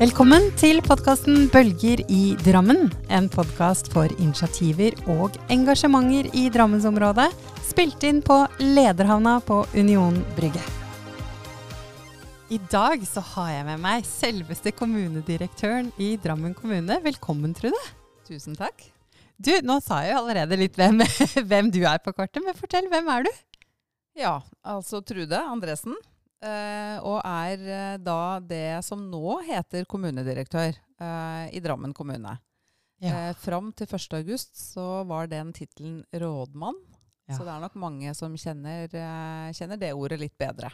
Velkommen til podkasten Bølger i Drammen. En podkast for initiativer og engasjementer i Drammensområdet. Spilt inn på Lederhavna på Union Brygge. I dag så har jeg med meg selveste kommunedirektøren i Drammen kommune. Velkommen, Trude. Tusen takk. Du, nå sa jeg jo allerede litt hvem, hvem du er på kortet, men fortell, hvem er du? Ja, altså Trude Andresen. Eh, og er eh, da det som nå heter kommunedirektør eh, i Drammen kommune. Ja. fram til 1. august så var den tittelen rådmann. Ja. Så det er nok mange som kjenner, kjenner det ordet litt bedre.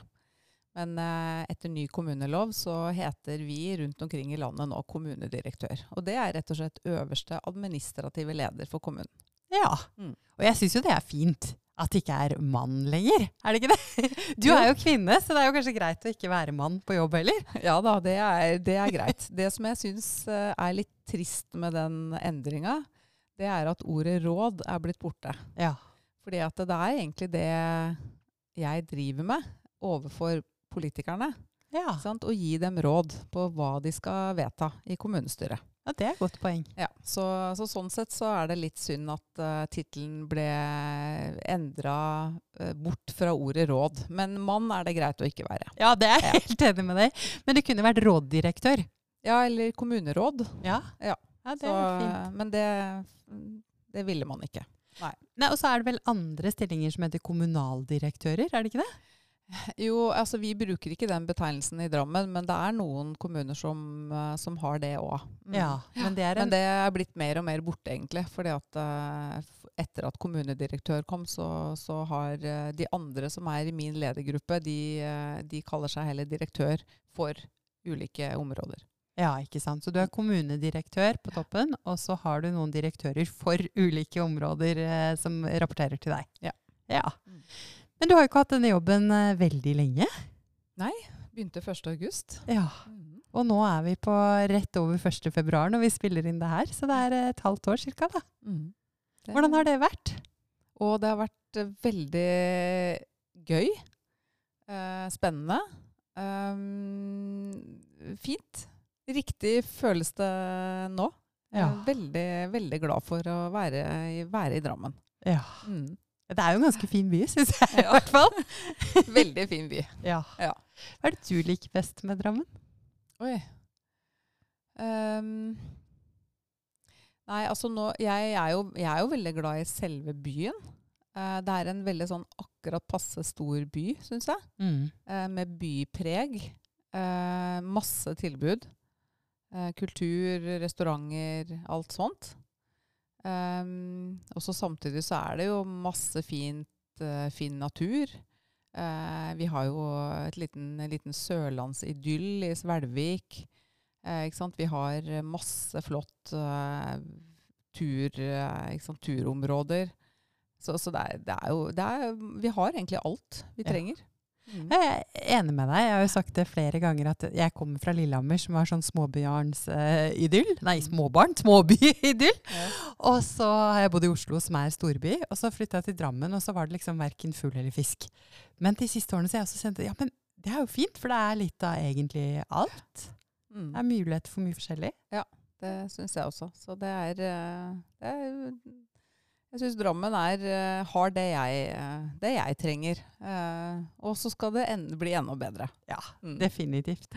Men eh, etter ny kommunelov så heter vi rundt omkring i landet nå kommunedirektør. Og det er rett og slett øverste administrative leder for kommunen. Ja. Mm. Og jeg syns jo det er fint at det ikke er mann lenger. Er det ikke det? Du er jo kvinne, så det er jo kanskje greit å ikke være mann på jobb heller. Ja da, det er, det er greit. Det som jeg syns eh, er litt trist med den endringa, det er at ordet råd er blitt borte. Ja. Fordi at det er egentlig det jeg driver med overfor politikerne. Ja. Sant? Å gi dem råd på hva de skal vedta i kommunestyret. Ja, det er et godt poeng. Ja, så, så sånn sett så er det litt synd at uh, tittelen ble endra bort fra ordet råd. Men mann er det greit å ikke være. Ja, det er jeg Ja. helt enig med deg Men det kunne vært råddirektør. Ja, eller kommuneråd. Ja, Ja. det Så, er fint. men det, det ville man ikke. Nei. Nei, og så er det vel andre stillinger som heter kommunaldirektører, er det ikke det? Jo, altså vi bruker ikke den betegnelsen i Drammen, men det er noen kommuner som, eh, som har det òg. Ja, men det er en Men det er blitt mer og mer borte, egentlig. fordi at eh, etter at kommunedirektør kom, så, så har eh, de andre som er i min ledergruppe, de, de kaller seg heller direktør for ulike områder. Ja, ikke sant. Så du er kommunedirektør på toppen, og så har du noen direktører for ulike områder eh, som rapporterer til deg. Ja. ja. Men du har jo ikke hatt denne jobben eh, veldig lenge. Nei. Begynte 1. august. Ja. Og nå er vi på rett over 1. februar når vi spiller inn det her, så det er et halvt år ca. Mm. Hvordan har det vært? Og det har vært eh, veldig gøy. eh, spennende. Um, fint. Riktig føles det nå. Ja. veldig, veldig glad for å være, i- være i Drammen. Ja. Mm. Det er jo en ganske fin by, syns jeg i hvert fall. Veldig fin by. Ja. Ja. Hva er det du liker best med Drammen? Oi. Um, nei, altså nå jeg er, jo, jeg er jo veldig glad i selve byen. Uh, det er en veldig sånn akkurat passe stor by, syns jeg. eh, med bypreg. Uh, masse tilbud. Kultur, restauranter, alt sånt. Um, og så samtidig så er det jo masse fint, uh, fin natur. Uh, vi har jo et liten, liten sørlandsidyll i Svelvik. Uh, ikke sant? Vi har masse flott tur, turområder. Så, så det, er, det er jo det er, Vi har egentlig alt vi Ja. Mm. Jeg er enig med deg. Jeg har jo sagt det flere ganger at jeg kommer fra Lillehammer, som var sånn småbyarnsidyll. Uh, Nei, småbarn. Småby-idyll. Ja. Og så har jeg bodd i Oslo, som er storby. Og så flytta jeg til Drammen, og så var det liksom verken fugl eller fisk. Men de siste årene så har jeg også kjent ja, men det er jo fint, for det er litt av egentlig alt. Mm. Det er mulighet for mye forskjellig. Ja, Det syns jeg også. Så det er, eh, det er Jeg syns Drammen er, eh, har det jeg, eh, det jeg trenger. Eh, og så skal det en, bli enda bedre. Ja, Mm. definitivt.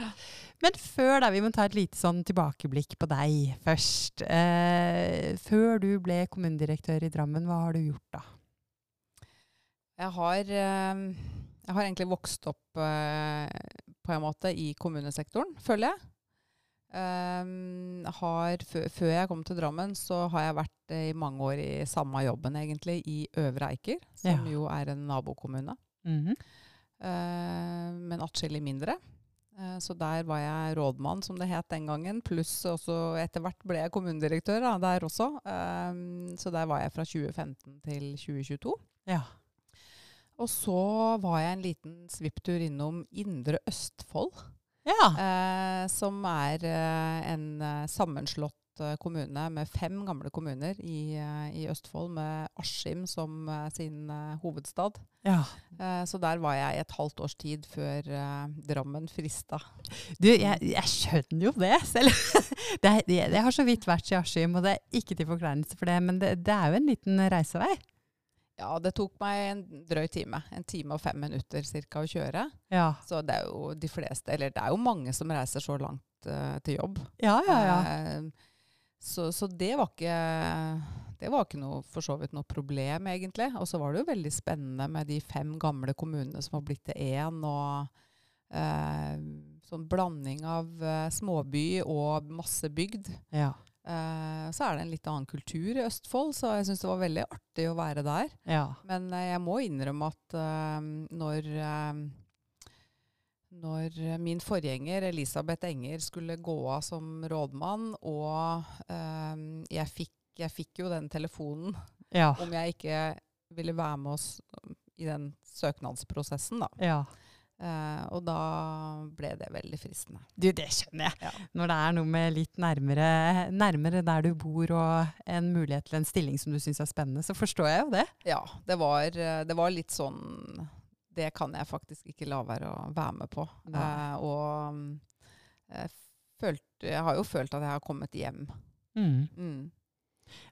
Men før da, vi må ta et lite sånn tilbakeblikk på deg først. Eh, før du ble kommunedirektør i Drammen, hva har du gjort da? Jeg har, eh, jeg har egentlig vokst opp eh, på en måte i kommunesektoren, føler jeg. Um, har, før jeg kom til Drammen, så har jeg vært eh, i mange år i samme jobben, egentlig, i Øvre Eiker, som Ja. jo er en nabokommune. Mhm. Eh, men atskillig mindre. Eh, så der var jeg rådmann, som det het den gangen. Pluss også etter hvert ble jeg kommunedirektør da, der også. Um, så der var jeg fra 2015 til 2022. Ja. Og så var jeg en liten svipptur innom Indre Østfold. Ja. Eh, som er eh, en eh, sammenslått flott kommune med fem gamle kommuner i, i Østfold, med Askim som sin hovedstad. Ja. så der var jeg et halvt års tid før Drammen frista. Du, jeg, jeg, skjønner jo det selv. det, er, jeg har så vidt vært i Askim, og det er ikke til forkleinelse for det, men det, det er jo en liten reisevei. Ja, det tok meg en drøy time. En time og fem minutter cirka å kjøre. Ja. Så det er jo de fleste, eller det er jo mange som reiser så langt uh, til jobb. Ja, ja, ja. Uh, så, så, det var ikke det var ikke noe, for så vidt noe problem, egentlig. Og så var det jo veldig spennende med de fem gamle kommunene som har blitt til én. og uh, sånn blanding av småby og masse bygd. Ja. Uh, så er det en litt annen kultur i Østfold, så jeg syns det var veldig artig å være der. Ja. Men uh, jeg må innrømme at uh, når når min forgjenger Elisabeth Enger skulle gå av som rådmann, og jeg fikk, jeg, fikk, jo den telefonen ja. om jeg ikke ville være med oss i den søknadsprosessen, da. Ja. Uh, og da ble det veldig fristende. Du, det skjønner jeg. Ja. Når det er noe med litt nærmere, nærmere, der du bor og en mulighet til en stilling som du syns er spennende, så forstår jeg jo det. Ja, det var, det var, litt sånn Det kan jeg faktisk ikke la være å være med på. Uh, og jeg, følte, jeg, har jo følt at jeg har kommet hjem. Mm. Mm.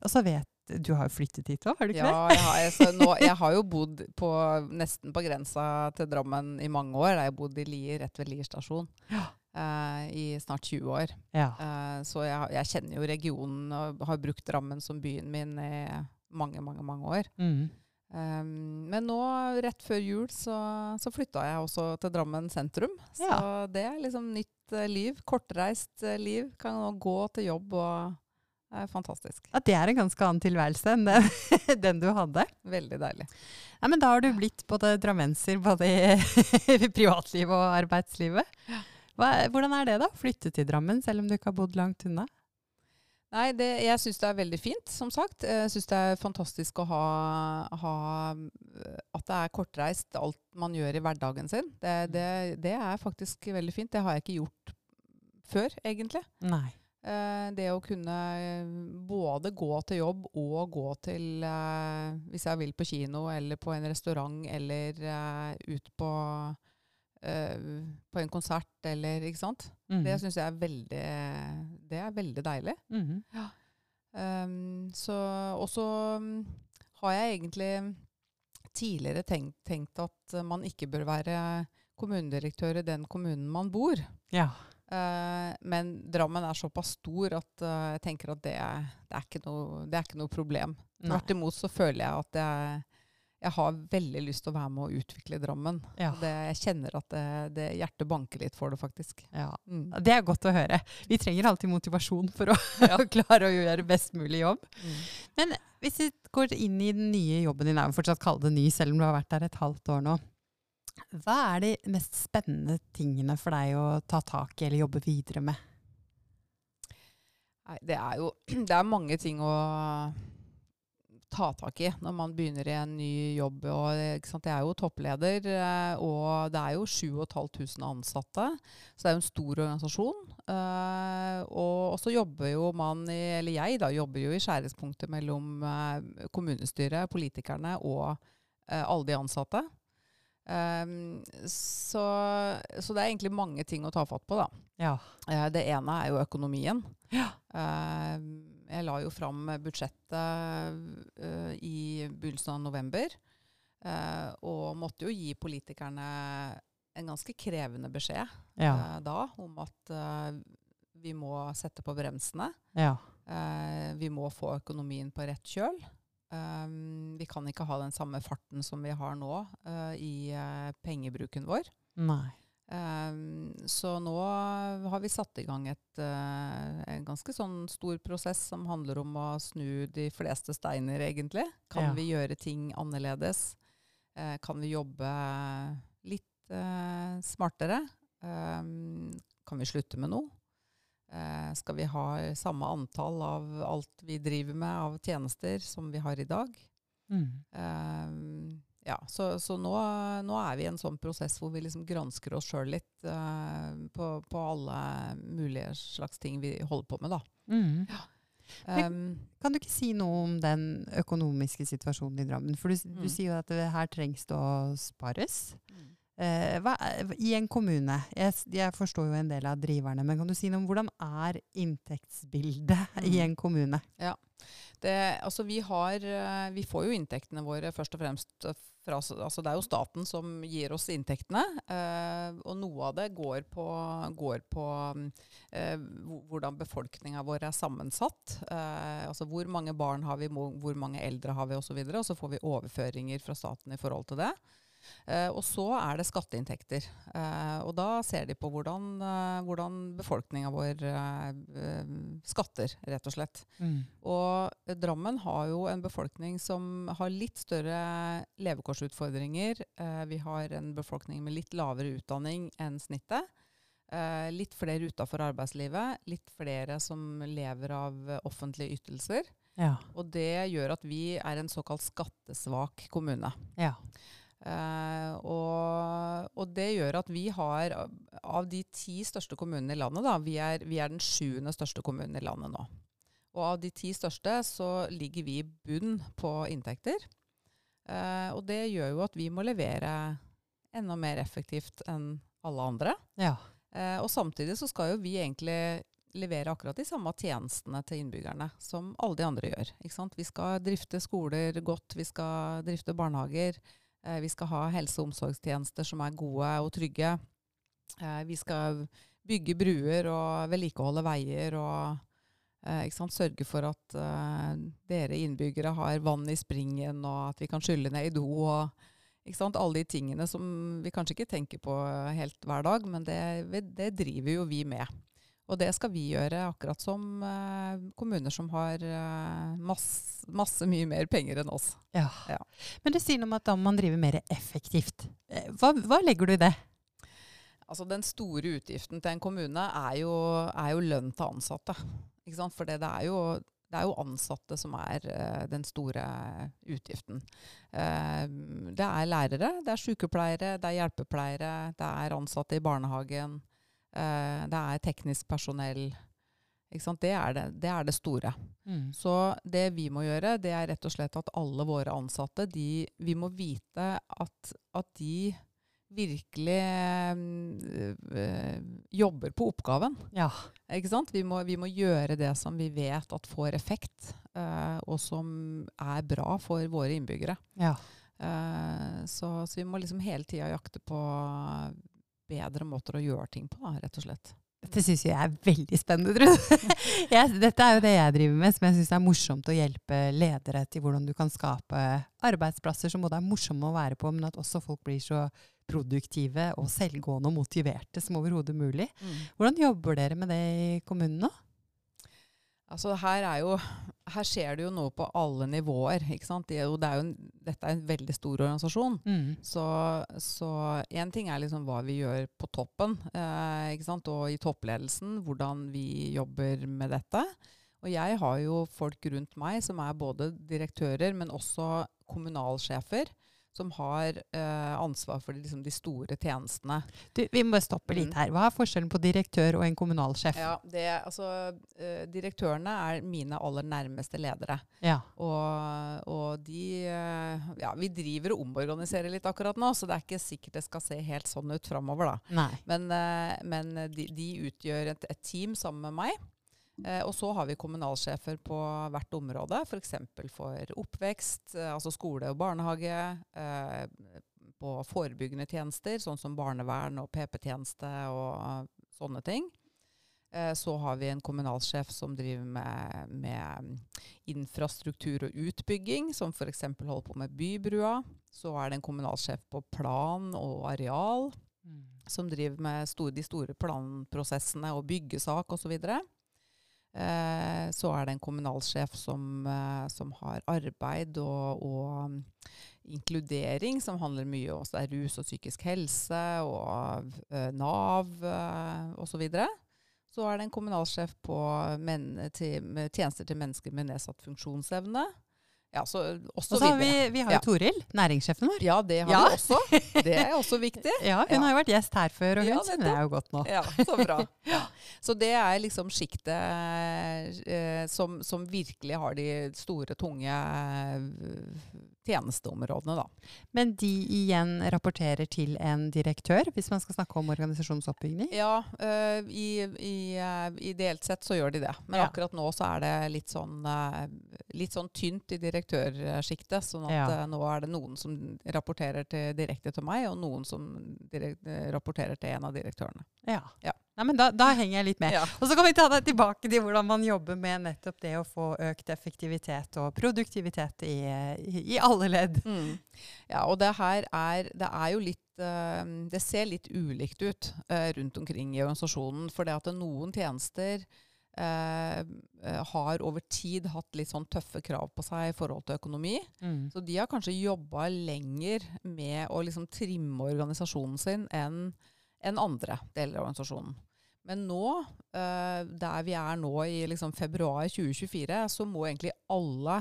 Og så vet du har jo flyttet hit òg, har du ikke ja, det? Ja, jeg, nå, jeg har jo bodd på, nesten på grensa til Drammen i mange år. Jeg har bodd i Lier, rett ved Lier stasjon, ja. uh, i snart 20 år. Ja. Uh, så jeg, jeg, kjenner jo regionen og har brukt Drammen som byen min i mange, mange, mange år. Mm. Um, men nå, rett før jul, så, så flytta jeg også til Drammen sentrum. Så ja. det er liksom nytt uh, liv. Kortreist liv. Kan nå gå til jobb og det er fantastisk. At det er en ganske annen tilværelse enn den, den du hadde. Veldig deilig. Ja, men da har du blitt både drammenser både i privatlivet og arbeidslivet. Hva, hvordan er det da, flytte til Drammen, selv om du ikke har bodd langt unna? Nei, det, jeg syns det er veldig fint, som sagt. Jeg syns det er fantastisk å ha, ha, At det er kortreist, alt man gjør i hverdagen sin. Det, det, det er faktisk veldig fint. Det har jeg ikke gjort før, egentlig. Nei. Eh, det å kunne eh, både gå til jobb og gå til eh, Hvis jeg vil på kino eller på en restaurant eller ut på, på en konsert eller Ikke sant? Mm. Det syns jeg er veldig Det er veldig deilig. Mm. Ja. Um, så Og så um, har jeg egentlig tidligere tenkt, tenkt, at man ikke bør være kommunedirektør i den kommunen man bor. Ja. Uh, men Drammen er såpass stor at uh, jeg tenker at det, det, er noe, det, er ikke noe, problem. Tvert imot så føler jeg at jeg, jeg, har veldig lyst til å være med og utvikle Drammen. Ja. Det, jeg kjenner at det, hjertet banker litt for det, faktisk. Ja. Mm. Det er godt å høre. Vi trenger alltid motivasjon for å ja. klare å gjøre best mulig jobb. Mm. Men hvis vi går inn i den nye jobben din, er jo fortsatt kalle det ny, selv om du har vært der et halvt år nå. Hva er de mest spennende tingene for deg å ta tak i eller jobbe videre med? Nei, det er jo det er mange ting å ta tak i når man begynner i en ny jobb. Og, jeg er jo toppleder, eh, og det er jo 7500 ansatte. Så det er jo en stor organisasjon. Uh, og så jobber jo man i, eller jeg da, jobber jo i skjæringspunktet mellom uh, kommunestyret, politikerne og alle de ansatte. Um, så, så, det er egentlig mange ting å ta fatt på, da. Ja. Uh, det ene er jo økonomien. Ja. Uh, jeg la jo fram budsjettet uh, i begynnelsen av november. og måtte jo gi politikerne en ganske krevende beskjed ja. da om at vi må sette på bremsene. Ja. vi må få økonomien på rett kjøl. Um, kan ikke ha den samme farten som vi har nå uh, i uh, pengebruken vår. Nei. Um, så nå har vi satt i gang et, uh, en ganske sånn stor prosess som handler om å snu de fleste steiner, egentlig. Kan ja. vi gjøre ting annerledes? kan vi jobbe litt smartere? Um, kan vi slutte med noe? Skal vi ha samme antall av alt vi driver med av tjenester som vi har i dag? Mm. Uh, ja, så, så nå, nå, er vi i en sånn prosess hvor vi liksom gransker oss sjøl litt uh, på, på, alle mulige slags ting vi holder på med. da. Mm. Ja. Um, kan du ikke si noe om den økonomiske situasjonen i Drammen? For du, mm. du sier jo at det, her trengs det å spares. Mm. Eh, I en kommune, jeg, jeg, forstår jo en del av driverne, men kan du si noe om hvordan er inntektsbildet mm. i en kommune? Ja, det, altså vi, har, eh, vi får jo inntektene våre først og fremst fra altså Det er jo staten som gir oss inntektene. Eh, og noe av det går på, går på eh, hvordan befolkninga vår er sammensatt. Eh, altså hvor mange barn har vi, hvor mange eldre har vi osv. Og, så videre, og så får vi overføringer fra staten i forhold til det. Uh, og så er det skatteinntekter. Uh, og da ser de på hvordan, uh, hvordan befolkninga vår skatter, rett og slett. Mm. Og Drammen har jo en befolkning som har litt større levekårsutfordringer. vi har en befolkning med litt lavere utdanning enn snittet. litt flere utafor arbeidslivet. Litt flere som lever av offentlige ytelser. Ja. Og det gjør at vi er en såkalt skattesvak kommune. Ja. Uh, og, og, det gjør at vi har, av de ti største kommunene i landet, da, vi er, vi er den sjuende største kommunen i landet nå. Og av de ti største så ligger vi i bunn på inntekter. Uh, og det gjør jo at vi må levere enda mer effektivt enn alle andre. Ja. Uh, og samtidig så skal jo vi egentlig levere akkurat de samme tjenestene til innbyggerne som alle de andre gjør. Vi skal drifte skoler godt, vi skal drifte barnehager. Eh, vi skal ha helse- og omsorgstjenester som er gode og trygge. Eh, vi skal bygge bruer og vedlikeholde veier og eh, sørge for at dere innbyggere har vann i springen, og at vi kan skylle ned i do. og Alle de tingene som vi kanskje ikke tenker på helt hver dag, men det, det driver jo vi med. Og det skal vi gjøre, akkurat som uh, kommuner som har uh, masse, masse, mye mer penger enn oss. Ja. ja. Men du sier noe om at da må man drive mer effektivt. Eh, hva, hva, legger du i det? Altså Den store utgiften til en kommune er jo, er jo lønn til ansatte. For det, det, er jo, det, er jo, ansatte som er uh, den store utgiften. det er lærere, det er sykepleiere, det er hjelpepleiere, det er ansatte i barnehagen. Uh, det er teknisk personell. Det er det, det, er det, store. Mm. Så det vi må gjøre, det er rett og slett at alle våre ansatte, de, vi må vite at, at de virkelig øh, jobber på oppgaven. Ja. Vi må, vi må, gjøre det som vi vet at får effekt, øh, og som er bra for våre innbyggere. Ja. Uh, så, så, vi må liksom hele tida jakte på bedre måter å gjøre ting på, da, rett og slett. Dette syns jeg er veldig spennende, Trude. dette er jo det jeg driver med, som jeg syns er morsomt å hjelpe ledere til hvordan du kan skape arbeidsplasser som både er morsomme å være på, men at også folk blir så produktive og selvgående og motiverte som overhodet mulig. Mm. Hvordan jobber dere med det i kommunen nå? Altså her, er jo, her skjer det jo noe på alle nivåer. ikke sant? Det er jo, det er jo dette er en veldig stor organisasjon. Mm. Så én ting er liksom hva vi gjør på toppen eh, og i toppledelsen. Hvordan vi jobber med dette. Og jeg har jo folk rundt meg som er både direktører, men også kommunalsjefer som har eh, ansvar for liksom, de store tjenestene. Du, vi må stoppe litt mm. her. Hva er forskjellen på direktør og en kommunalsjef? Ja, det, altså, eh, direktørene er mine aller nærmeste ledere. Ja. Og, og de eh, Ja, vi driver og omorganiserer litt akkurat nå, så det er ikke sikkert det skal se helt sånn ut framover, da. Nei. Men, men de, de, utgjør et, et team sammen med meg. Eh, og så har vi kommunalsjefer på hvert område, f.eks. For, for oppvekst, eh, altså skole og barnehage. Eh, på forebyggende tjenester, sånn som barnevern og PP-tjeneste og sånne ting. Så har vi en kommunalsjef som driver med, med infrastruktur og utbygging, som f.eks. holder på med Bybrua. Så er det en kommunalsjef på plan og areal, mm. som driver med store, de store planprosessene og byggesak osv. Og, så så er det en kommunalsjef som, eh, som har arbeid og, og, um, inkludering, som handler mye om rus og psykisk helse og uh, Nav osv. Så, så er det en kommunalsjef på men, til, tjenester til mennesker med nedsatt funksjonsevne. Ja, så også og så har vi, vi har jo ja. Toril, næringssjefen vår. Ja, det har ja. vi også. Det er også viktig. Ja, hun har jo vært gjest her før, og hun kjenner jeg jo godt nå. Ja, Så bra. Så det er liksom sjiktet eh, som, som, virkelig har de store, tunge tjenesteområdene, da. Men de igjen rapporterer til en direktør, hvis man skal snakke om organisasjonsoppbygging? Ja, øh, i, i, uh, ideelt sett så gjør de det. Men ja. akkurat nå så er det litt sånn, uh, litt sånn tynt i direktørsjiktet. Sånn at ja. nå er det noen som rapporterer til, direkte til meg, og noen som direkte, rapporterer til en av direktørene. Ja. ja. Nei, men da, da, henger jeg litt med. Ja. Og så kan vi ta deg tilbake til hvordan man jobber med nettopp det å få økt effektivitet og produktivitet i, i, i alle ledd. Mm. Ja, og det her er, det er jo litt uh, Det ser litt ulikt ut uh, rundt omkring i organisasjonen. For det at noen tjenester uh, har over tid hatt litt sånn tøffe krav på seg i forhold til økonomi. Mm. Så de har kanskje jobba lenger med å liksom trimme organisasjonen sin enn enn andre deler av organisasjonen. Men nå, uh, der vi er nå i liksom februar 2024, så må egentlig alle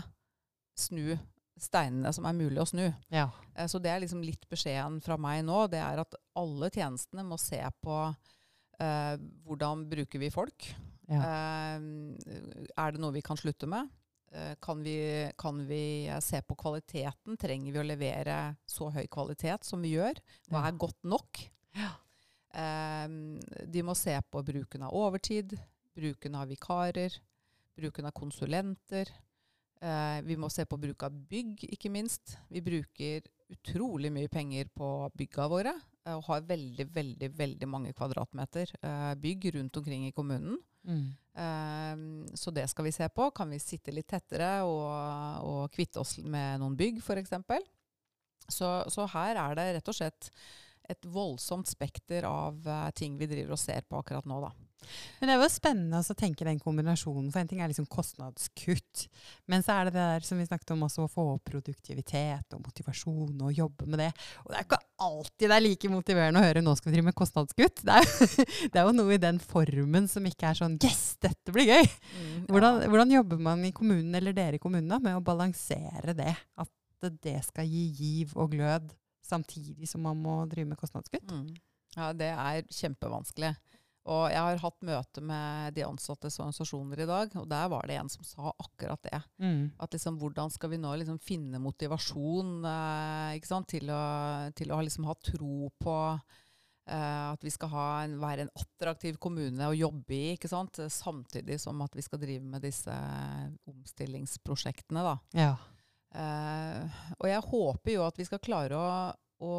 snu steinene som er mulig å snu. Ja. Uh, så det er liksom litt beskjeden fra meg nå. Det er at alle tjenestene må se på uh, hvordan bruker vi folk. Ja. er det noe vi kan slutte med? Kan vi, kan vi, se på kvaliteten? Trenger vi å levere så høy kvalitet som vi gjør? Hva er godt nok? Ja. Um, de må se på bruken av overtid, bruken av vikarer, bruken av konsulenter. Uh, vi må se på bruk av bygg, ikke minst. Vi bruker utrolig mye penger på bygga våre. Uh, og har veldig, veldig veldig mange kvadratmeter uh, bygg rundt omkring i kommunen. Mm. så det skal vi se på. Kan vi sitte litt tettere og, og kvitte oss med noen bygg, f.eks.? Så, så her er det rett og slett et voldsomt spekter av uh, ting vi driver og ser på akkurat nå, da. Men det er jo spennende å tenke den kombinasjonen. For en ting er liksom kostnadskutt. Men så er det det der som vi snakket om også, å få opp produktivitet og motivasjon og jobbe med det. Og det er ikke alltid det er like motiverende å høre 'nå skal vi drive med kostnadskutt'. Det er, det er jo noe i den formen som ikke er sånn 'yes, dette blir gøy'. Mm, ja. hvordan, hvordan, jobber man i kommunen, eller dere i kommunen, da, med å balansere det? At det skal gi giv og glød samtidig som man må drive med kostnadskutt? Mm. Ja, det er kjempevanskelig. Og jeg har hatt møte med de ansattes organisasjoner i dag, og der var det en som sa akkurat det. Mm. At liksom, hvordan skal vi nå liksom finne motivasjon eh, til, å, til, å, liksom ha tro på eh, at vi skal en, være en attraktiv kommune å jobbe i, samtidig som at vi skal drive med disse omstillingsprosjektene. Da. Ja. Uh, og jeg håper jo at vi skal klare å, å,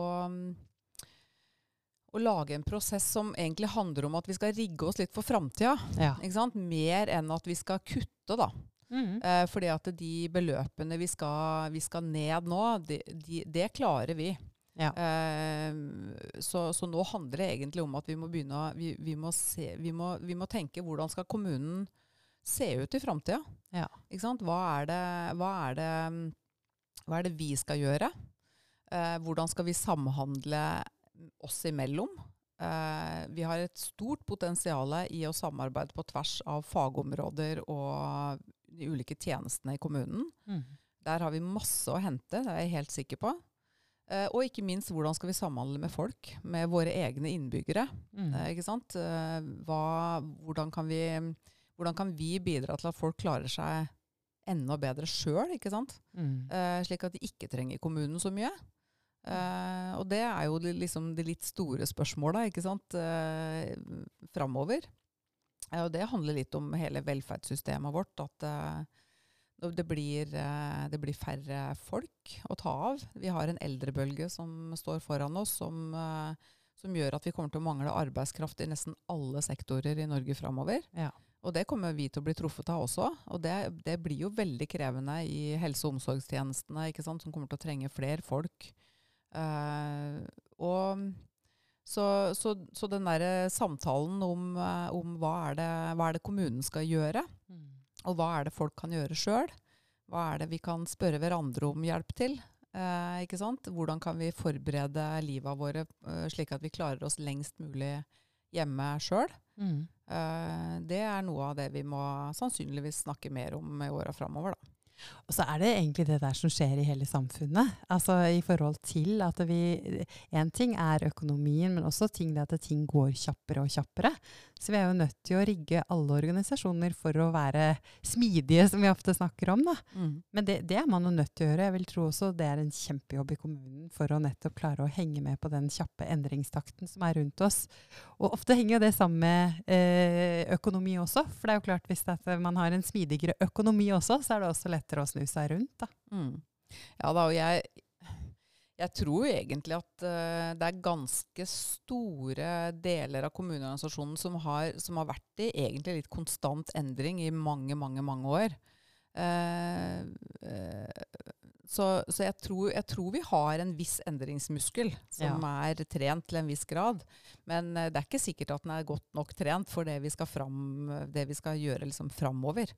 å, lage en prosess som egentlig handler om at vi skal rigge oss litt for framtida. Ja. Mer enn at vi skal kutte, da. Mm. Eh, fordi at de beløpene vi skal, vi skal ned nå, de, de, det klarer vi. Ja. Eh, så, så, nå handler det egentlig om at vi må begynne vi, vi, må se, vi, må, vi må tenke hvordan skal kommunen se ut i framtida? Ja. Hva, hva, er det hva er det vi skal gjøre? Eh, hvordan skal vi samhandle oss imellom? Eh, vi har et stort potensial i å samarbeide på tvers av fagområder og de ulike tjenestene i kommunen. Mm. Der har vi masse å hente, det er jeg helt sikker på. Eh, og ikke minst hvordan skal vi samhandle med folk, med våre egne innbyggere. Mm. Eh, ikke sant? Eh, hva, hvordan, kan vi, hvordan kan vi bidra til at folk klarer seg enda bedre sjøl, ikke sant? Mm. Uh, slik at de ikke trenger kommunen så mye. Uh, og det er jo liksom de litt store spørsmåla, ikke sant, uh, framover. Uh, og det handler litt om hele velferdssystemet vårt. At det blir, det, blir, færre folk å ta av. Vi har en eldrebølge som står foran oss, som, som gjør at vi kommer til å mangle arbeidskraft i nesten alle sektorer i Norge framover. Ja. Og det kommer vi til å bli truffet av også. Og det, det blir jo veldig krevende i helse- og omsorgstjenestene, sant, som kommer til å trenge flere folk. Uh, og så, så, så, den der samtalen om, uh, om hva, er det, hva, er det, kommunen skal gjøre, mm. og hva er det folk kan gjøre sjøl, hva er det vi kan spørre hverandre om hjelp til? Eh? Hvordan kan vi forberede livet våre slik at vi klarer oss lengst mulig hjemme sjøl? Mm. Uh, det er noe av det vi må sannsynligvis snakke mer om i åra framover. Og så er det egentlig det der som skjer i hele samfunnet. Altså i forhold til at vi En ting er økonomien, men også ting det at ting går kjappere og kjappere. Så vi er jo nødt til å rigge alle organisasjoner for å være smidige, som vi ofte snakker om. Mm. Men det, det, er man jo nødt til å gjøre. Jeg vil tro også det er en kjempejobb i kommunen for å nettopp klare å henge med på den kjappe endringstakten som er rundt oss. Og ofte henger jo det sammen med eh, økonomi også. For det er jo klart hvis man har en smidigere økonomi også, så er det også lettere å snu seg rundt. da. Mm. Ja da, og jeg, jeg tror egentlig at uh, det er ganske store deler av kommuneorganisasjonen som har, som har, vært i egentlig litt konstant endring i mange, mange, mange år. Uh, uh, så, så jeg, tror, jeg, tror, vi har en viss endringsmuskel som ja. er trent til en viss grad. Men det er ikke sikkert at den er godt nok trent for det vi skal, fram, det vi skal gjøre liksom framover.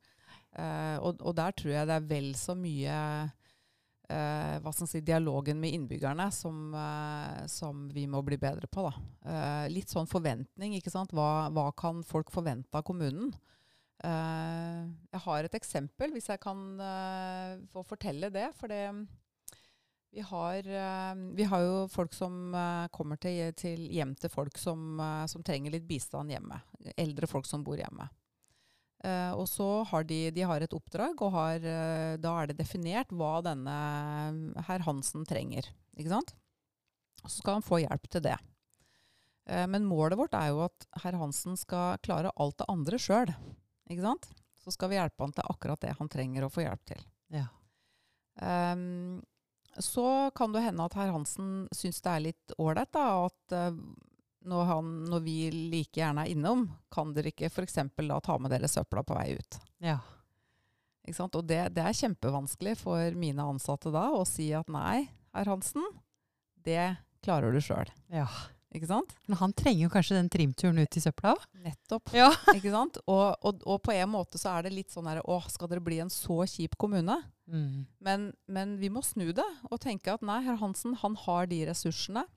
Og, og der tror jeg det er vel så mye Uh, hva skal si, dialogen med innbyggerne som, uh, som, vi må bli bedre på. Uh, litt sånn forventning. ikke sant? Hva, hva kan folk forvente av kommunen? jeg har et eksempel, hvis jeg kan få fortelle det. For det, vi, har, vi har jo folk som kommer til, til hjem til folk som, som trenger litt bistand hjemme. Eldre folk som bor hjemme. Uh, og så har de, de har et oppdrag, og har, uh, da er det definert hva denne herr Hansen trenger. Ikke sant? Så skal han få hjelp til det. Uh, men målet vårt er jo at herr Hansen skal klare alt det andre sjøl. Ikke sant? Så skal vi hjelpe han til akkurat det han trenger å få hjelp til. Ja. Um, så kan det hende at herr Hansen syns det er litt ålreit at når, han, når, vi like gjerne er innom, kan dere ikke f.eks. da ta med dere søpla på vei ut? Ja. Og det, det, er kjempevanskelig for mine ansatte da å si at nei, herr Hansen, det klarer du sjøl. Ja. Ikke sant? Men han trenger jo kanskje den trimturen ut i søpla? Nettopp. Ja. ikke sant? Og, og, og, på en måte så er det litt sånn herre Å, skal dere bli en så kjip kommune? Mm. Men, men, vi må snu det og tenke at nei, herr Hansen, han har de ressursene.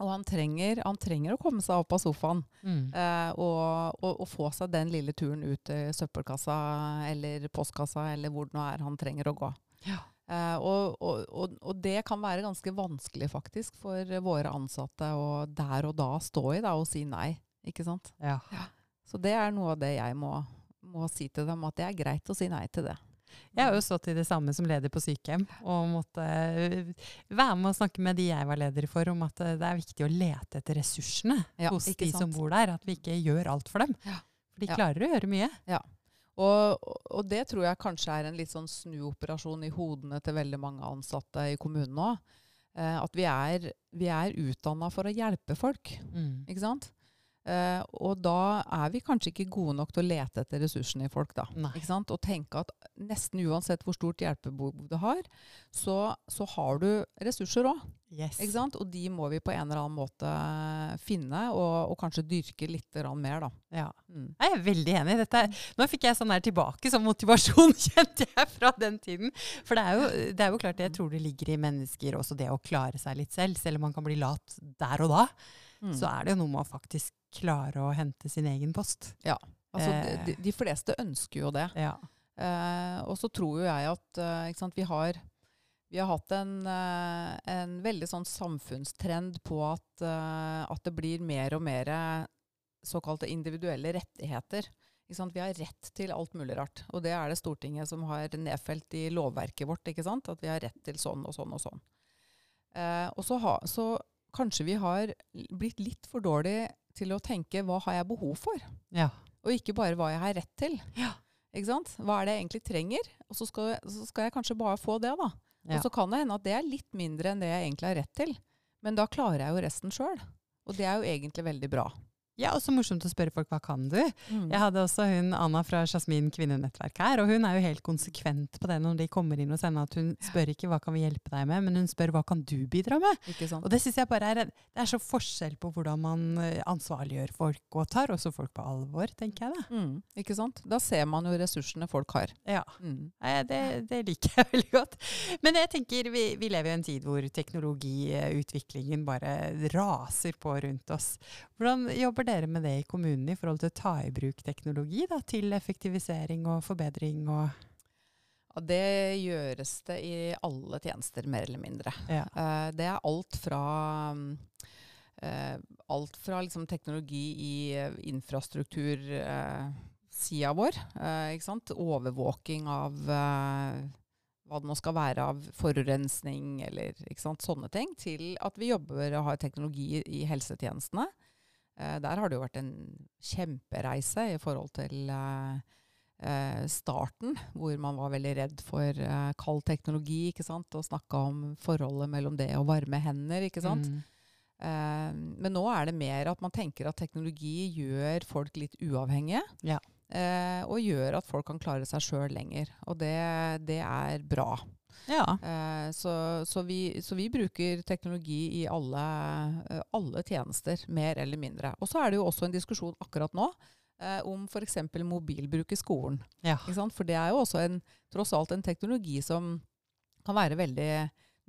Og han trenger, han trenger, å komme seg opp av sofaen mm. eh, og, og, og, få seg den lille turen ut til søppelkassa eller postkassa eller hvor det nå er han trenger å gå. Ja. Eh, og, og, det kan være ganske vanskelig faktisk for våre ansatte å der og da stå i da, og si nei. Ikke sant? Ja. Ja. Så det er noe av det jeg må, må si til dem, at det er greit å si nei til det. Jeg har jo stått i det samme som leder på sykehjem, og måtte eh, være med og snakke med de jeg var leder for, om at eh, det er viktig å lete etter ressursene ja, hos de sant? som bor der. At vi ikke gjør alt for dem. Ja. For de klarer å gjøre mye. Ja. Og, og, det tror jeg kanskje er en litt sånn snuoperasjon i hodene til veldig mange ansatte i kommunen nå. Eh, at vi er, vi er utdanna for å hjelpe folk. Mm. Ikke sant? Uh, og da er vi kanskje ikke gode nok til å lete etter ressursene i folk. da. Og tenke at nesten uansett hvor stort hjelpebehov du har, så, så har du ressurser òg. Yes. Og de må vi på en eller annen måte finne, og, og kanskje dyrke litt mer. da. Ja. Mm. Jeg er veldig enig i dette. Nå fikk jeg sånn her tilbake som motivasjon, kjente jeg, fra den tiden. For det er, jo, det er jo klart, jeg tror det ligger i mennesker også det å klare seg litt selv, selv om man kan bli lat der og da. Mm. Så er det jo noe med å faktisk klare å hente sin egen post. Ja. Altså, eh. de, de, fleste ønsker jo det. Ja. Eh, og så tror jo jeg at uh, sant, vi, har, vi, har, hatt en, uh, en, veldig sånn samfunnstrend på at, at, det blir mer og mer såkalte individuelle rettigheter. Vi har rett til alt mulig rart. Og det er det Stortinget som har nedfelt i lovverket vårt. At vi har rett til sånn og sånn og sånn. og så, ha, så kanskje vi har blitt litt for dårlig til å tenke hva har jeg behov for? Ja. Og ikke bare hva jeg har rett til. Ja. Ikke sant? Hva er det jeg egentlig trenger? Og så skal, så skal jeg kanskje bare få det, da. Ja. Og så kan det hende at det er litt mindre enn det jeg egentlig har rett til. Men da klarer jeg jo resten sjøl. Og det er jo egentlig veldig bra. Ja, og så morsomt å spørre folk hva kan du? Mm. Jeg hadde også hun Anna fra Jasmin kvinnenettverk her, og hun er jo helt konsekvent på det når de kommer inn hos henne. at Hun spør ikke hva kan vi hjelpe deg med, men hun spør hva kan du bidra med? Og det synes jeg bare er, det er så forskjell på hvordan man eh, ansvarliggjør folk og tar også folk på alvor, tenker jeg da. Mm. Ikke sant? Da ser man jo ressursene folk har. Ja, mm. det, det, liker jeg veldig godt. Men jeg tenker vi, vi lever i en tid hvor teknologiutviklingen bare raser på rundt oss. Hvordan jobber dere med det i kommunen i forhold til å ta i bruk teknologi da, til effektivisering og forbedring? og Ja, Det gjøres det i alle tjenester, mer eller mindre. Ja. Uh, det er alt fra uh, alt fra liksom teknologi i uh, infrastruktursida vår. eh, ikke sant? Overvåking av hva det nå skal være av forurensning eller sånne ting, til at vi jobber og har teknologi i helsetjenestene. Eh, der har det jo vært en kjempereise i forhold til eh, eh, starten, hvor man var veldig redd for kald teknologi ikke sant? og snakka om forholdet mellom det og varme hender. ikke sant? Mm. Men nå er det mer at man tenker at teknologi gjør folk litt uavhengige. Ja. Og gjør at folk kan klare seg sjøl lenger. Og det, det er bra. Ja. Eh, så, så, vi, så vi bruker teknologi i alle, eh, alle tjenester, mer eller mindre. Og så er det jo også en diskusjon akkurat nå eh, om f.eks. mobilbruk i skolen. Ja. For det er jo også en, tross alt en teknologi som kan være veldig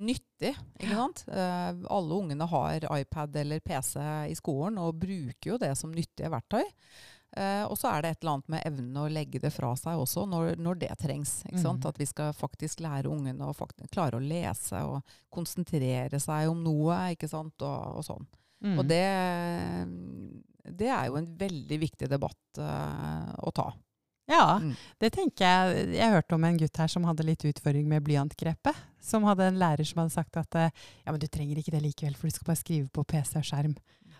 nyttig. Ikke sant? Eh, alle ungene har iPad eller PC i skolen og bruker jo det som nyttige verktøy. Eh, og så er det et eller annet med evnen å legge det fra seg også, når, når det trengs. Ikke sant? Mhm. At vi skal faktisk lære ungene å klare å lese og konsentrere seg om noe, ikke sant? Og, og sånn. Mm. Og det, det er jo en veldig viktig debatt eh, å ta. Ja, Mm. det tenker jeg. Jeg hørte om en gutt her som hadde litt utfordring med blyantgrepet. Som hadde en lærer som hadde sagt at eh, ja, men du trenger ikke det likevel, for du skal bare skrive på PC og skjerm.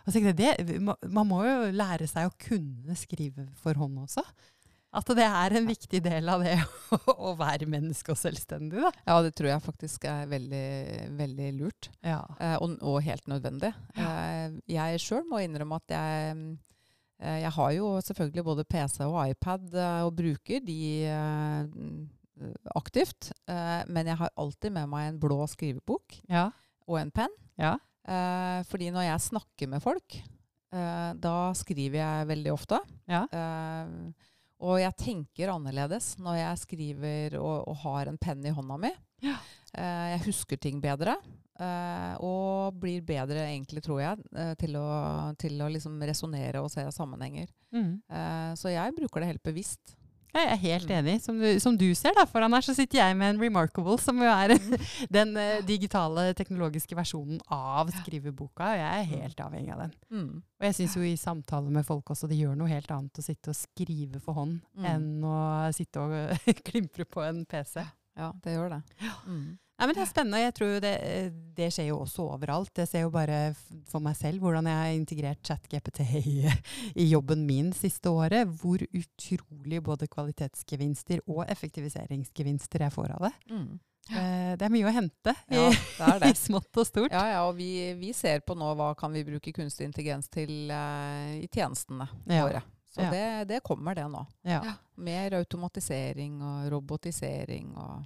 Jeg, det, Man må jo lære seg å kunne skrive for hånd også. At det er en viktig del av det å, være menneske og selvstendig. Da. Ja, det tror jeg faktisk er veldig, veldig lurt. Ja. Eh, og, og helt nødvendig. Eh, jeg sjøl må innrømme at jeg, eh, jeg har jo selvfølgelig både PC og iPad eh, og bruker de eh, aktivt. Men jeg har alltid med meg en blå skrivebok Ja. og en penn. Eh, fordi når jeg snakker med folk, eh, da skriver jeg veldig ofte. Ja. Eh, og jeg tenker annerledes når jeg skriver og, og har en penn i hånda mi. Ja. Eh, jeg husker ting bedre. eh, og blir bedre, egentlig, tror jeg, eh, til å, til å liksom resonnere og se sammenhenger. Mm. Så jeg bruker det helt bevisst. Jeg er helt Mm. enig. Som du, som du ser da, foran her, så sitter jeg med en Remarkable, som jo er den uh, digitale teknologiske versjonen av skriveboka. Og jeg er helt avhengig av den. Mm. Og jeg syns jo i samtaler med folk også det gjør noe helt annet å sitte og skrive for hånd Mm. enn å sitte og klimpre på en PC. Ja, det gjør det. Mm. Nei, men Det er spennende. Jeg tror det, det skjer jo også overalt. Jeg ser jo bare for meg selv hvordan jeg har integrert ChatGPT i, i jobben min siste året. Hvor utrolig både kvalitetsgevinster og effektiviseringsgevinster jeg får av det. Mm. Ja. det er mye å hente i, Ja, det er det. i smått og stort. Ja, ja, og vi, vi ser på nå hva kan vi bruke kunstig intelligens til uh, i tjenestene Ja. våre. Så Ja. det, det kommer det nå. Ja. Mer automatisering og robotisering og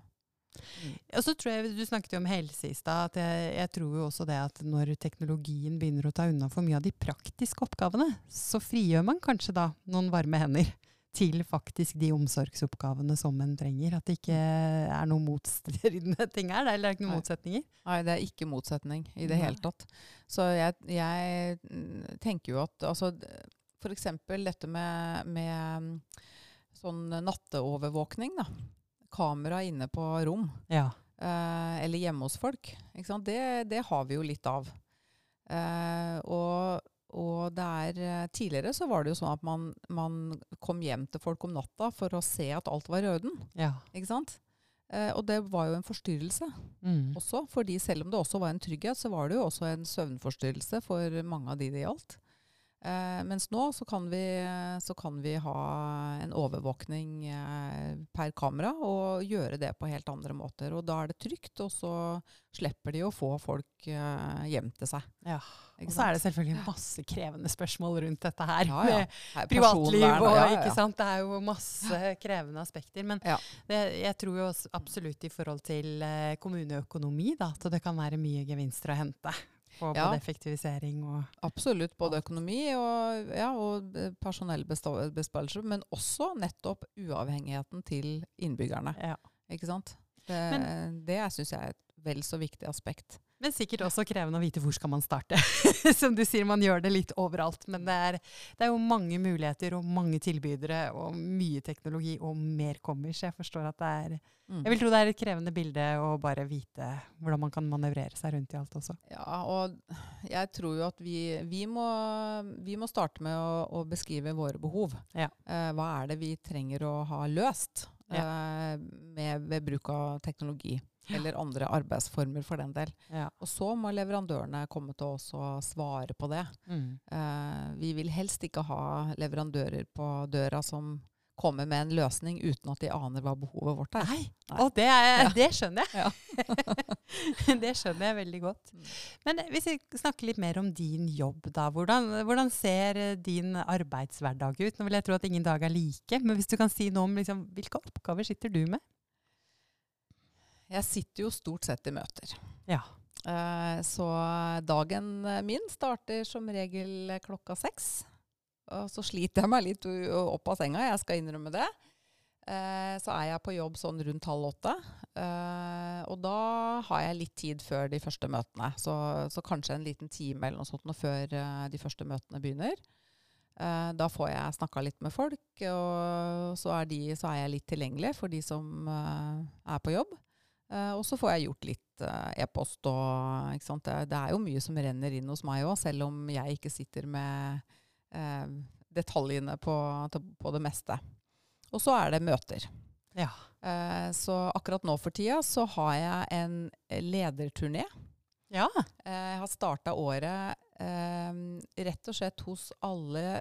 Og så tror jeg, Du snakket jo om helse i stad. at Jeg, jeg tror jo også det at når teknologien begynner å ta unna for mye av de praktiske oppgavene, så frigjør man kanskje da noen varme hender til faktisk de omsorgsoppgavene som en trenger. At det ikke er noen motstridende ting her. Eller det er ikke noen Nei. motsetninger. Nei, det er ikke motsetning i det Nei. hele tatt. Så jeg, jeg tenker jo at altså, f.eks. dette med, med sånn natteovervåkning, da. Kamera inne på rom. Ja. eh, eller hjemme hos folk. Det, det har vi jo litt av. Eh, og, og er, eh, tidligere så var det jo sånn at man, man kom hjem til folk om natta for å se at alt var i orden. ja. Ikke sant? Eh, og det var jo en forstyrrelse Mm. også. fordi selv om det også var en trygghet, så var det jo også en søvnforstyrrelse for mange av de det gjaldt. Eh, mens nå så kan, vi, så kan vi ha en overvåkning eh, per kamera og gjøre det på helt andre måter. Og da er det trygt, og så slipper de å få folk eh, hjem til seg. ja. Og så er det selvfølgelig masse krevende spørsmål rundt dette her. Ja, ja. med privatliv og ja, ikke sant. Det er jo masse krevende aspekter. Men det, jeg tror jo absolutt i forhold til eh, kommuneøkonomi, da, at det kan være mye gevinster å hente. På Ja. både effektivisering og Absolutt. Både økonomi og, ja, og personellbesparelser, men også nettopp uavhengigheten til innbyggerne. ja. Ikke sant? Det, Men- det syns jeg er et vel så viktig aspekt. Men sikkert også krevende å vite hvor skal man starte. Som du sier, man gjør det litt overalt. Men det er, det er, jo mange muligheter og mange tilbydere og mye teknologi, og mer kommer. Så jeg forstår at det er mm. Jeg vil tro det er et krevende bilde å bare vite hvordan man kan manøvrere seg rundt i alt også. Ja, og jeg tror jo at vi, vi, må, vi må, starte med å, å beskrive våre behov. Ja. Eh, hva er det vi trenger å ha løst ja. eh, med, ved bruk av teknologi? Eller andre arbeidsformer, for den del. Ja. Og så må leverandørene komme til oss og svare på det. Mm. Uh, vi vil helst ikke ha leverandører på døra som kommer med en løsning uten at de aner hva behovet vårt er. Nei, Nei. Og det, er, ja. det, skjønner jeg. Ja. det skjønner jeg veldig godt. Mm. Men hvis vi snakker litt mer om din jobb, da. Hvordan, hvordan, ser din arbeidshverdag ut? Nå vil jeg tro at ingen dag er like, men hvis du kan si noe om liksom, hvilke oppgaver sitter du med? Jeg sitter jo stort sett i møter. Ja. Uh, så dagen min starter som regel klokka seks. Og så sliter jeg meg litt opp av senga, jeg skal innrømme det. Uh, så er jeg på jobb sånn rundt halv åtte. Uh, og da har jeg litt tid før de første møtene. Så, så kanskje en liten time eller noe sånt før de første møtene begynner. da får jeg snakka litt med folk, og så er, de, så er, jeg litt tilgjengelig for de som er på jobb. Uh, og så får jeg gjort litt uh, e-post og det, det, er jo mye som renner inn hos meg òg, selv om jeg ikke sitter med uh, detaljene på, på, det meste. Og så er det møter. Ja. så akkurat nå for tida så har jeg en lederturné. Ja. jeg har starta året rett og slett hos alle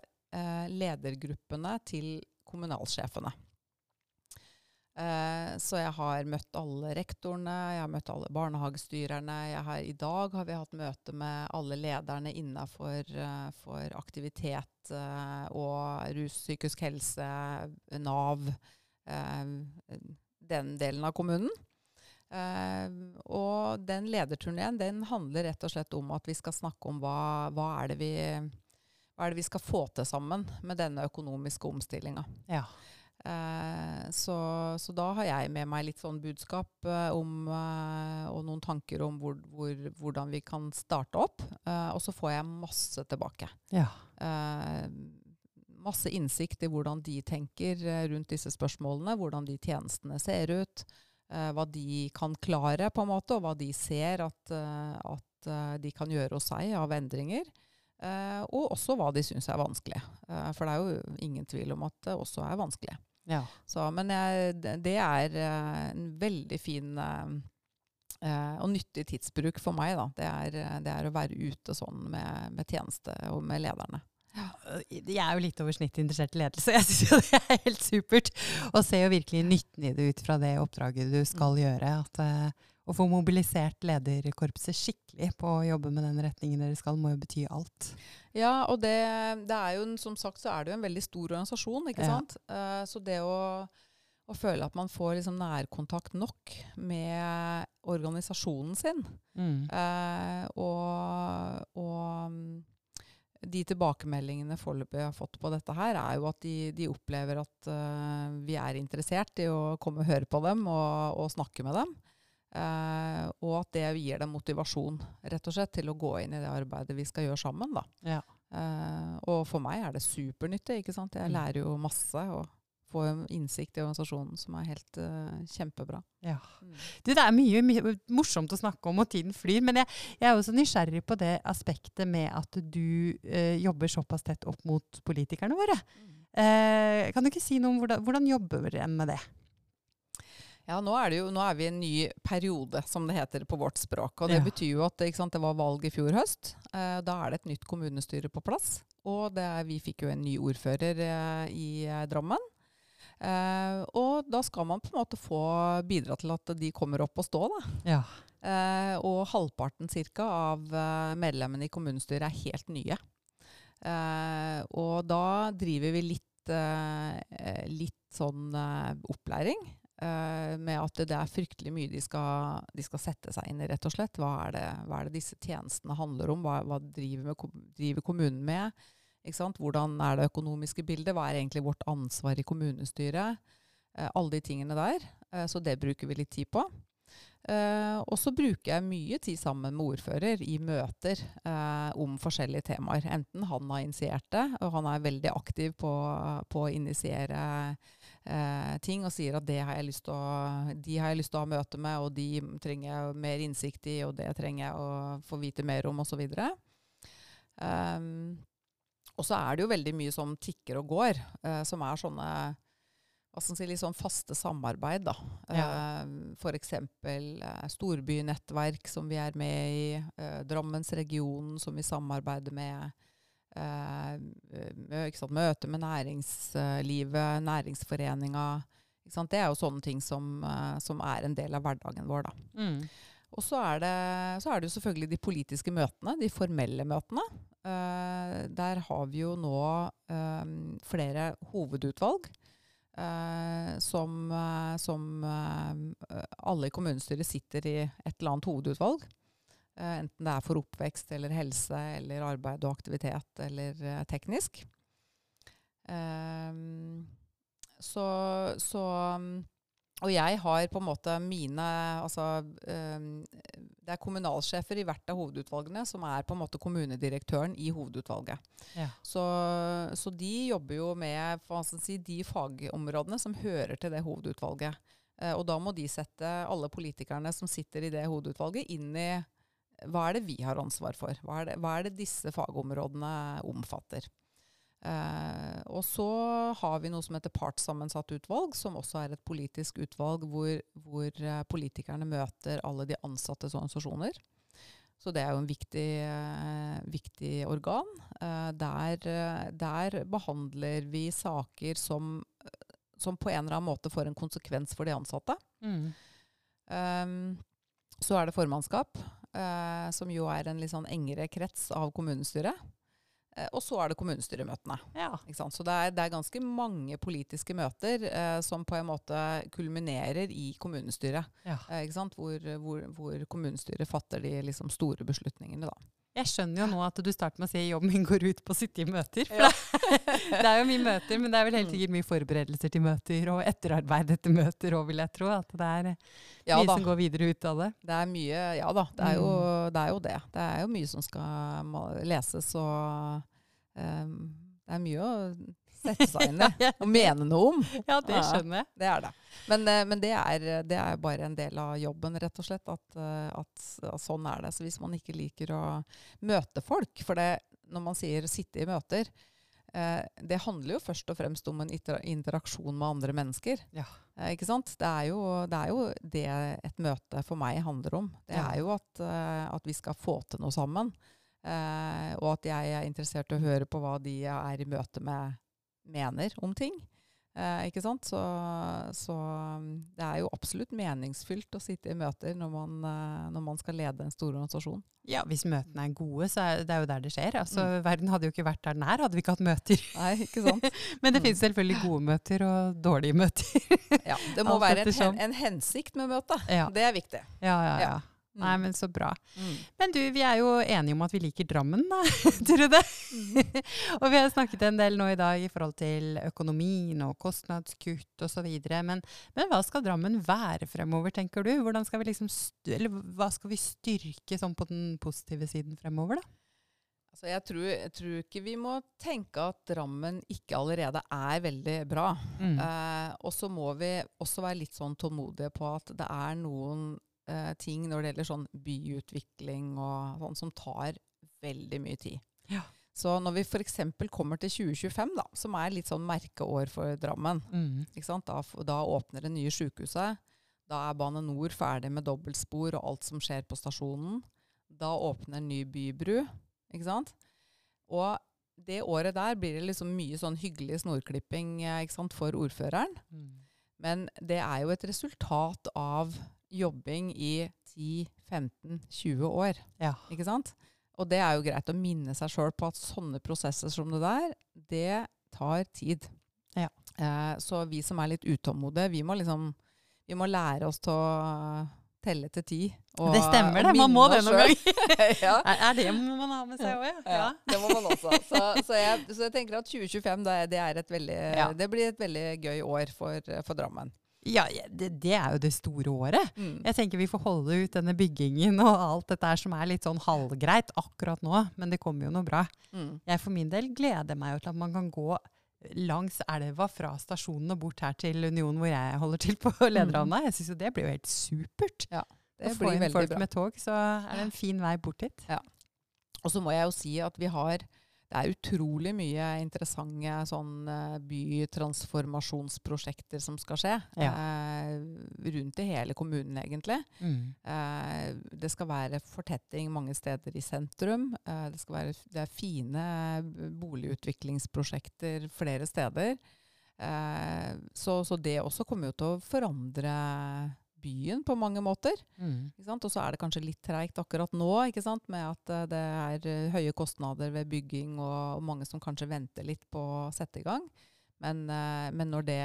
ledergruppene til kommunalsjefene. Uh, så jeg har møtt alle rektorene, jeg har møtt alle barnehagestyrerne. Har, I dag har vi hatt møte med alle lederne innafor uh, for aktivitet uh, og rus, psykisk helse, Nav, den delen av kommunen. og den lederturneen den handler rett og slett om at vi skal snakke om hva, hva, er, det vi, hva er det vi skal få til sammen med denne økonomiske omstillinga. Ja. Eh, så, så, da har jeg med meg litt sånn budskap eh, om, eh, og noen tanker om hvor, hvor, hvordan vi kan starte opp. Og så får jeg masse tilbake. Ja. Masse innsikt i hvordan de tenker rundt disse spørsmålene. Hvordan de tjenestene ser ut. hva de kan klare, på en måte, og hva de ser at, at de kan gjøre hos seg av endringer. og også hva de syns er vanskelig. for det er jo ingen tvil om at det også er vanskelig. Ja. Så, men jeg, det er uh, en veldig fin eh, og nyttig tidsbruk for meg. Da. Det er, det er å være ute sånn med, med tjeneste og med lederne. Ja. Jeg er jo litt over snittet interessert i ledelse. Jeg syns jo det er helt supert. Og ser jo virkelig nytten i det ut fra det oppdraget du skal mm. gjøre. At, å få mobilisert lederkorpset skikkelig på å jobbe med den retningen dere skal, må jo bety alt. Ja, og det, det er jo, som sagt så er det jo en veldig stor organisasjon, ikke ja. sant. Uh, så det å, å, føle at man får liksom nærkontakt nok med organisasjonen sin, mm. uh, og, og de tilbakemeldingene foreløpig har fått på dette her, er jo at de, de opplever at uh, vi er interessert i å komme og høre på dem og, og snakke med dem. Uh, og at det gir dem motivasjon rett og slett, til å gå inn i det arbeidet vi skal gjøre sammen. Da. Ja. Uh, og for meg er det supernyttig. ikke sant? Jeg mm. lærer jo masse og får innsikt i organisasjonen som er helt uh, kjempebra. Ja. Mm. Du, det er mye, mye, morsomt å snakke om, og tiden flyr. Men jeg, jeg, er også nysgjerrig på det aspektet med at du jobber såpass tett opp mot politikerne våre. Mm. kan du ikke si noe om hvordan, hvordan jobber en med det? Ja, nå er, jo, nå er, vi i en ny periode, som det heter på vårt språk. Og det ja. betyr jo at sant, det var valg i fjor høst. Eh, da er det et nytt kommunestyre på plass. Og det, vi fikk jo en ny ordfører eh, i eh, Drammen. Eh, og da skal man på en måte få bidra til at de kommer opp og stå, da. Ja. Eh, og halvparten cirka av eh, medlemmene i kommunestyret er helt nye. og da driver vi litt, litt sånn opplæring. Uh, med at det er fryktelig mye de skal, de skal, sette seg inn i, rett og slett. Hva er det, hva er det disse tjenestene handler om? Hva, hva driver, med, driver, kommunen med? Hvordan er det økonomiske bildet? Hva er egentlig vårt ansvar i kommunestyret? Uh, alle de tingene der. Uh, så det bruker vi litt tid på. Og så bruker jeg mye tid sammen med ordfører i møter om forskjellige temaer. Enten han har initiert det, og han er veldig aktiv på, på å initiere uh, ting og sier at det har jeg lyst til å, de har jeg lyst til å ha møte med, og de trenger jeg mer innsikt i, og det trenger jeg å få vite mer om, osv. Um, og så er det jo veldig mye som tikker og går, som er sånne hva skal si, litt sånn faste samarbeid. da. Ja. Uh, F.eks. Uh, storbynettverk som vi er med i. Uh, Drammensregionen som vi samarbeider med. Uh, Møte med næringslivet, næringsforeninga. Det er jo sånne ting som, som, er en del av hverdagen vår. Mm. Og så er, det, så er, det, jo selvfølgelig de politiske møtene, de formelle møtene. der har vi jo nå flere hovedutvalg. Uh, som, som alle i kommunestyret sitter i et eller annet hovedutvalg. Enten det er for oppvekst eller helse eller arbeid og aktivitet eller teknisk. så, så og jeg har på en måte mine altså, um, Det er kommunalsjefer i hvert av hovedutvalgene som er på en måte kommunedirektøren i hovedutvalget. Ja. Så, så, de jobber jo med si, de fagområdene som hører til det hovedutvalget. Uh, og da må de sette alle politikerne som sitter i det hovedutvalget, inn i hva er det vi har ansvar for? Hva er det, hva er det disse fagområdene omfatter? Eh, og så har vi noe som heter partssammensatt utvalg, som også er et politisk utvalg hvor, hvor eh, politikerne møter alle de ansattes organisasjoner. Så det er jo en viktig, eh, viktig organ. Eh, der, eh, der, behandler vi saker som, som, på en eller annen måte får en konsekvens for de ansatte. Mm. Eh, så er det formannskap, eh, som jo er en litt sånn engere krets av kommunestyret. Eh, og så er det kommunestyremøtene. Ja. Så det er, det er, ganske mange politiske møter eh, som på en måte kulminerer i kommunestyret. Ja. Eh, hvor, hvor, hvor, kommunestyret fatter de liksom, store beslutningene. Da. Jeg skjønner jo nå at du starter med å si at jobben min går ut på å sitte i møter. Ja. det er jo mye møter, men det er vel helt mm. sikkert mye forberedelser til møter og etterarbeid etter møter òg, vil jeg tro. At det er ja, mye da. som går videre ut av det. Det er mye, ja da. Det er, jo, mm. det er jo det. Det er jo mye som skal leses og um, Det er mye å sette seg inn i og mene noe om. Ja, det skjønner jeg. det er det. Men, eh, men det, er, det, er, bare en del av jobben, rett og slett. At, eh, at, at, sånn er det. Så hvis man ikke liker å møte folk For det, når man sier 'sitte i møter', eh, det handler jo først og fremst om en interaksjon med andre mennesker. Ja. Eh, ikke sant? Det er, jo, det er, jo, det et møte for meg handler om. Det er jo at, eh, at vi skal få til noe sammen. Eh, og at jeg er interessert i å høre på hva de er i møte med, mener om ting. Eh, ikke sant? Så, så, um, det er jo absolutt meningsfylt å sitte i møter når man, uh, når man, skal lede en stor organisasjon. Ja, hvis møtene er gode, så er det jo der det skjer. Altså, mm. Verden hadde jo ikke vært der den er, hadde vi ikke hatt møter. Nei, ikke sant? Men det mm. finnes selvfølgelig gode møter og dårlige møter. ja, Det må være en, en, hensikt med møtet. Ja. Det er viktig. Ja, ja, ja. ja. Nei, mm. men så bra. Mm. Men du, vi er jo enige om at vi liker Drammen, da. Tror du det? Mm. og vi har snakket en del nå i dag i forhold til økonomien og kostnadskutt osv. Men, men hva skal Drammen være fremover, tenker du? Hvordan skal vi liksom eller hva skal vi styrke sånn på den positive siden fremover, da? Altså jeg, tror, jeg, tror, ikke vi må tenke at Drammen ikke allerede er veldig bra. Mm. Eh, og så må vi også være litt sånn tålmodige på at det er noen uh, ting når det gjelder sånn byutvikling og sånn, som tar veldig mye tid. Ja. Så når vi f.eks. kommer til 2025, da, som er litt sånn merkeår for Drammen mm. da, da, åpner det nye sykehuset. Da er Bane Nor ferdig med dobbeltspor og alt som skjer på stasjonen. Da åpner en ny bybru. ikke sant? Og det året der blir det liksom mye sånn hyggelig snorklipping eh, for ordføreren. Mm. Men det er jo et resultat av jobbing i 10-15-20 år. Ja. Ikke sant? Og det er jo greit å minne seg sjøl på at sånne prosesser som det der, det tar tid. Ja. Eh, så vi som er litt utålmodige, vi må liksom vi må lære oss til å telle til ti. Det stemmer, det. Man må det noen ganger. ja. er, det må man ha med seg òg, ja. ja. Det må man også. Så, så, jeg, så jeg, tenker at 2025 det, det, veldig, det blir et veldig gøy år for, for Drammen. Ja, det, det, er jo det store året. Mm. Jeg tenker vi får holde ut denne byggingen og alt dette her som er litt sånn halvgreit akkurat nå, men det kommer jo noe bra. Mm. Jeg for min del gleder meg jo til at man kan gå langs elva fra stasjonen og bort her til Union, hvor jeg holder til på mm. Lederhavna. Jeg syns jo det blir jo helt supert. Ja, det Å få inn folk bra. med tog, så er det en fin vei bort hit. Ja. Og så må jeg jo si at vi har det er utrolig mye interessante sånn eh, bytransformasjonsprosjekter som skal skje. Ja. Eh, rundt i hele kommunen, egentlig. Mm. Eh, det skal være fortetting mange steder i sentrum. Eh, det, være, det, er fine boligutviklingsprosjekter flere steder. Eh, så, så, det også kommer jo til å forandre byen på mange måter. Mm. Og så er det kanskje litt treigt akkurat nå med at uh, det er uh, høye kostnader ved bygging, og, mange som kanskje venter litt på å sette i gang. Men, uh, men når, det,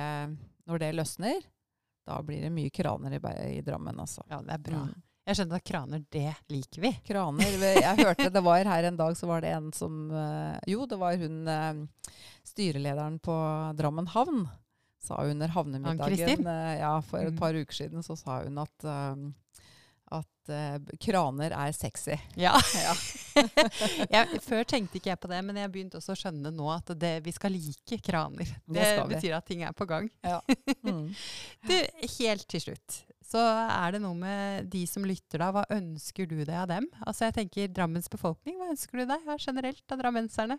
når, det, løsner, da blir det mye kraner i, i Drammen. Altså. Ja, det er bra. Mm. Jeg skjønner at kraner, det liker vi. Kraner, Jeg hørte det var her en dag, så var det en som Jo, det var hun styrelederen på Drammen havn sa under havnemiddagen uh, ja, for et mm. par uker siden, så sa hun at, um, at uh, kraner er sexy. Ja. ja. jeg, før tenkte ikke jeg på det, men jeg begynte også å skjønne nå at det, vi skal like kraner. Det, det betyr at ting er på gang. Ja. Mm. du, helt til slutt så er det noe med de som lytter, da. Hva ønsker du deg av dem? Altså jeg tenker Drammens befolkning, hva ønsker du deg ja, generelt av drammenserne?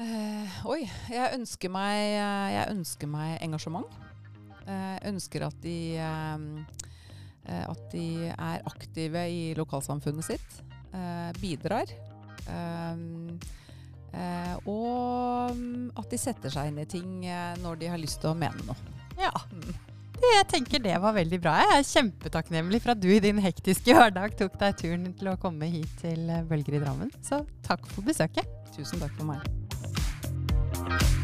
Uh, oi. Jeg ønsker meg, uh, jeg ønsker meg engasjement. Jeg uh, ønsker at de, at de er aktive i lokalsamfunnet sitt. bidrar. og mm, at de setter seg inn i ting når de har lyst til å mene noe. Ja. Jeg tenker det var veldig bra. Jeg er kjempetakknemlig for at du i din hektiske hverdag tok deg turen til å komme hit til Bølger i Drammen. Så takk for besøket. Tusen takk for meg. Bye.